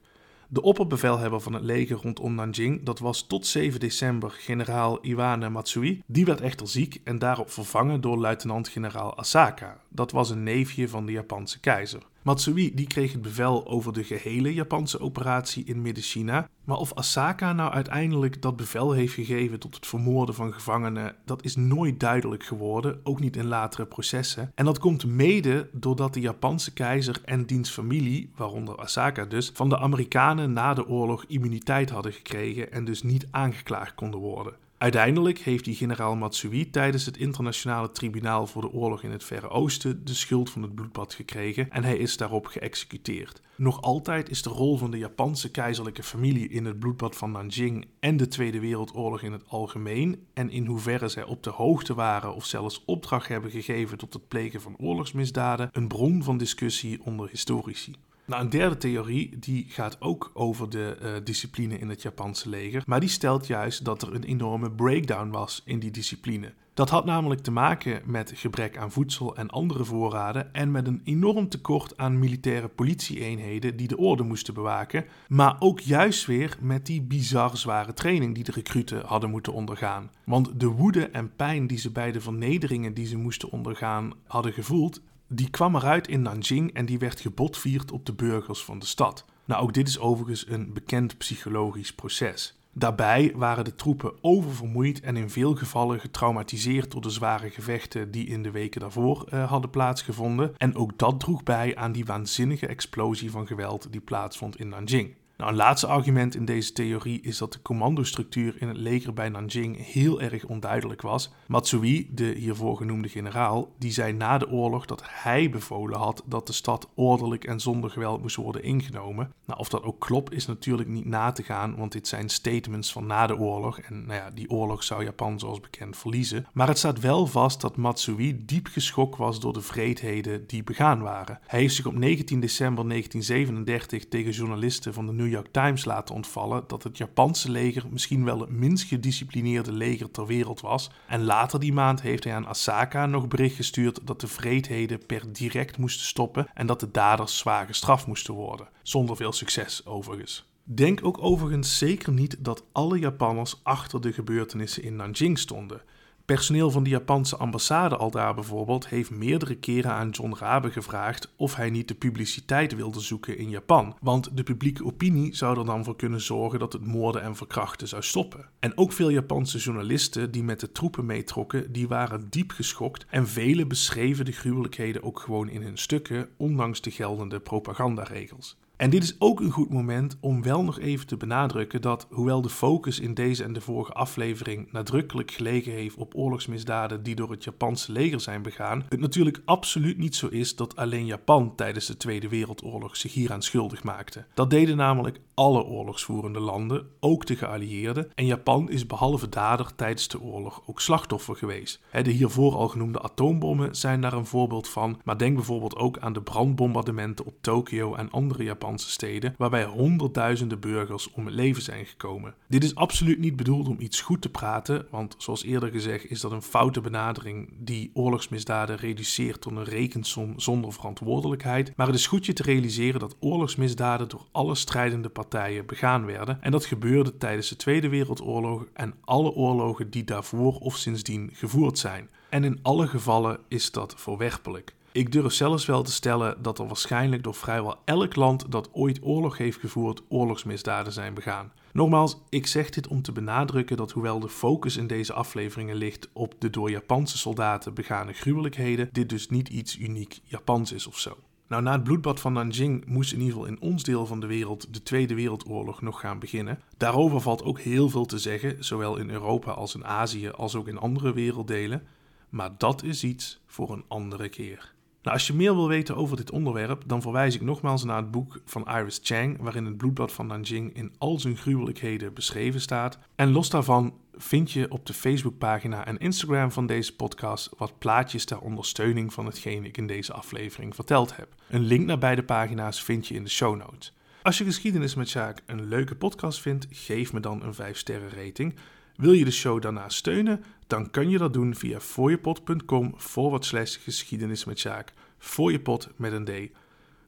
De opperbevelhebber van het leger rondom Nanjing, dat was tot 7 december generaal Iwane Matsui, die werd echter ziek en daarop vervangen door luitenant-generaal Asaka. Dat was een neefje van de Japanse keizer. Matsui die kreeg het bevel over de gehele Japanse operatie in Midden-China. Maar of Asaka nou uiteindelijk dat bevel heeft gegeven tot het vermoorden van gevangenen, dat is nooit duidelijk geworden, ook niet in latere processen. En dat komt mede doordat de Japanse keizer en diens familie, waaronder Asaka dus, van de Amerikanen na de oorlog immuniteit hadden gekregen en dus niet aangeklaagd konden worden. Uiteindelijk heeft die generaal Matsui tijdens het internationale tribunaal voor de oorlog in het Verre Oosten de schuld van het bloedbad gekregen en hij is daarop geëxecuteerd. Nog altijd is de rol van de Japanse keizerlijke familie in het bloedbad van Nanjing en de Tweede Wereldoorlog in het algemeen en in hoeverre zij op de hoogte waren of zelfs opdracht hebben gegeven tot het plegen van oorlogsmisdaden een bron van discussie onder historici. Nou, een derde theorie die gaat ook over de uh, discipline in het Japanse leger, maar die stelt juist dat er een enorme breakdown was in die discipline. Dat had namelijk te maken met gebrek aan voedsel en andere voorraden en met een enorm tekort aan militaire politieeenheden die de orde moesten bewaken, maar ook juist weer met die bizar zware training die de recruten hadden moeten ondergaan. Want de woede en pijn die ze bij de vernederingen die ze moesten ondergaan hadden gevoeld, die kwam eruit in Nanjing en die werd gebotvierd op de burgers van de stad. Nou, ook dit is overigens een bekend psychologisch proces. Daarbij waren de troepen oververmoeid en in veel gevallen getraumatiseerd door de zware gevechten die in de weken daarvoor uh, hadden plaatsgevonden. En ook dat droeg bij aan die waanzinnige explosie van geweld die plaatsvond in Nanjing. Nou, een laatste argument in deze theorie is dat de commandostructuur in het leger bij Nanjing heel erg onduidelijk was. Matsui, de hiervoor genoemde generaal, die zei na de oorlog dat hij bevolen had dat de stad ordelijk en zonder geweld moest worden ingenomen. Nou, of dat ook klopt is natuurlijk niet na te gaan, want dit zijn statements van na de oorlog en nou ja, die oorlog zou Japan zoals bekend verliezen. Maar het staat wel vast dat Matsui diep geschokt was door de vreedheden die begaan waren. Hij heeft zich op 19 december 1937 tegen journalisten van de New New York Times laten ontvallen dat het Japanse leger misschien wel het minst gedisciplineerde leger ter wereld was. En later die maand heeft hij aan Asaka nog bericht gestuurd dat de vreedheden per direct moesten stoppen en dat de daders zwaar gestraft moesten worden. Zonder veel succes overigens. Denk ook overigens zeker niet dat alle Japanners achter de gebeurtenissen in Nanjing stonden. Personeel van de Japanse ambassade al daar bijvoorbeeld heeft meerdere keren aan John Rabe gevraagd of hij niet de publiciteit wilde zoeken in Japan, want de publieke opinie zou er dan voor kunnen zorgen dat het moorden en verkrachten zou stoppen. En ook veel Japanse journalisten die met de troepen meetrokken, die waren diep geschokt en velen beschreven de gruwelijkheden ook gewoon in hun stukken, ondanks de geldende propagandaregels. En dit is ook een goed moment om wel nog even te benadrukken dat, hoewel de focus in deze en de vorige aflevering nadrukkelijk gelegen heeft op oorlogsmisdaden die door het Japanse leger zijn begaan, het natuurlijk absoluut niet zo is dat alleen Japan tijdens de Tweede Wereldoorlog zich hieraan schuldig maakte. Dat deden namelijk alle oorlogsvoerende landen, ook de geallieerden, en Japan is behalve dader tijdens de oorlog ook slachtoffer geweest. De hiervoor al genoemde atoombommen zijn daar een voorbeeld van, maar denk bijvoorbeeld ook aan de brandbombardementen op Tokio en andere Japanse steden, waarbij honderdduizenden burgers om het leven zijn gekomen. Dit is absoluut niet bedoeld om iets goed te praten, want zoals eerder gezegd is dat een foute benadering die oorlogsmisdaden reduceert tot een rekensom zonder verantwoordelijkheid. Maar het is goed je te realiseren dat oorlogsmisdaden door alle strijdende partijen begaan werden en dat gebeurde tijdens de Tweede Wereldoorlog en alle oorlogen die daarvoor of sindsdien gevoerd zijn. En in alle gevallen is dat verwerpelijk. Ik durf zelfs wel te stellen dat er waarschijnlijk door vrijwel elk land dat ooit oorlog heeft gevoerd, oorlogsmisdaden zijn begaan. Nogmaals, ik zeg dit om te benadrukken dat hoewel de focus in deze afleveringen ligt op de door Japanse soldaten begane gruwelijkheden, dit dus niet iets uniek Japans is of zo. Nou, na het bloedbad van Nanjing moest in ieder geval in ons deel van de wereld de Tweede Wereldoorlog nog gaan beginnen. Daarover valt ook heel veel te zeggen, zowel in Europa als in Azië als ook in andere werelddelen. Maar dat is iets voor een andere keer. Nou, als je meer wil weten over dit onderwerp, dan verwijs ik nogmaals naar het boek van Iris Chang, waarin het bloedbad van Nanjing in al zijn gruwelijkheden beschreven staat. En los daarvan vind je op de Facebookpagina en Instagram van deze podcast wat plaatjes ter ondersteuning van hetgeen ik in deze aflevering verteld heb. Een link naar beide pagina's vind je in de show notes. Als je geschiedenis met Sjaak een leuke podcast vindt, geef me dan een 5 sterren rating. Wil je de show daarna steunen? Dan kan je dat doen via fooiepot.com forward slash geschiedenis met Sjaak. Fooiepot met een D.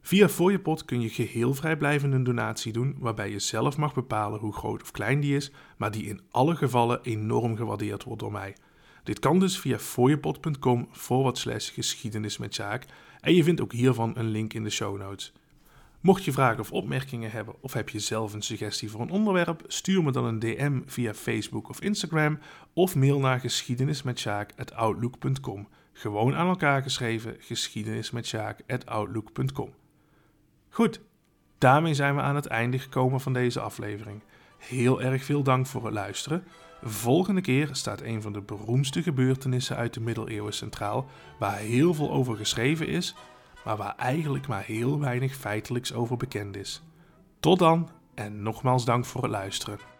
Via Fooiepot kun je geheel vrijblijvend een donatie doen, waarbij je zelf mag bepalen hoe groot of klein die is, maar die in alle gevallen enorm gewaardeerd wordt door mij. Dit kan dus via fooiepot.com forward slash geschiedenis met Sjaak en je vindt ook hiervan een link in de show notes. Mocht je vragen of opmerkingen hebben of heb je zelf een suggestie voor een onderwerp, stuur me dan een DM via Facebook of Instagram of mail naar geschiedenismetsjaak.outlook.com. Gewoon aan elkaar geschreven geschiedenismetsjaak.outlook.com. Goed, daarmee zijn we aan het einde gekomen van deze aflevering. Heel erg veel dank voor het luisteren. Volgende keer staat een van de beroemdste gebeurtenissen uit de middeleeuwen centraal, waar heel veel over geschreven is maar waar eigenlijk maar heel weinig feitelijks over bekend is. Tot dan en nogmaals dank voor het luisteren.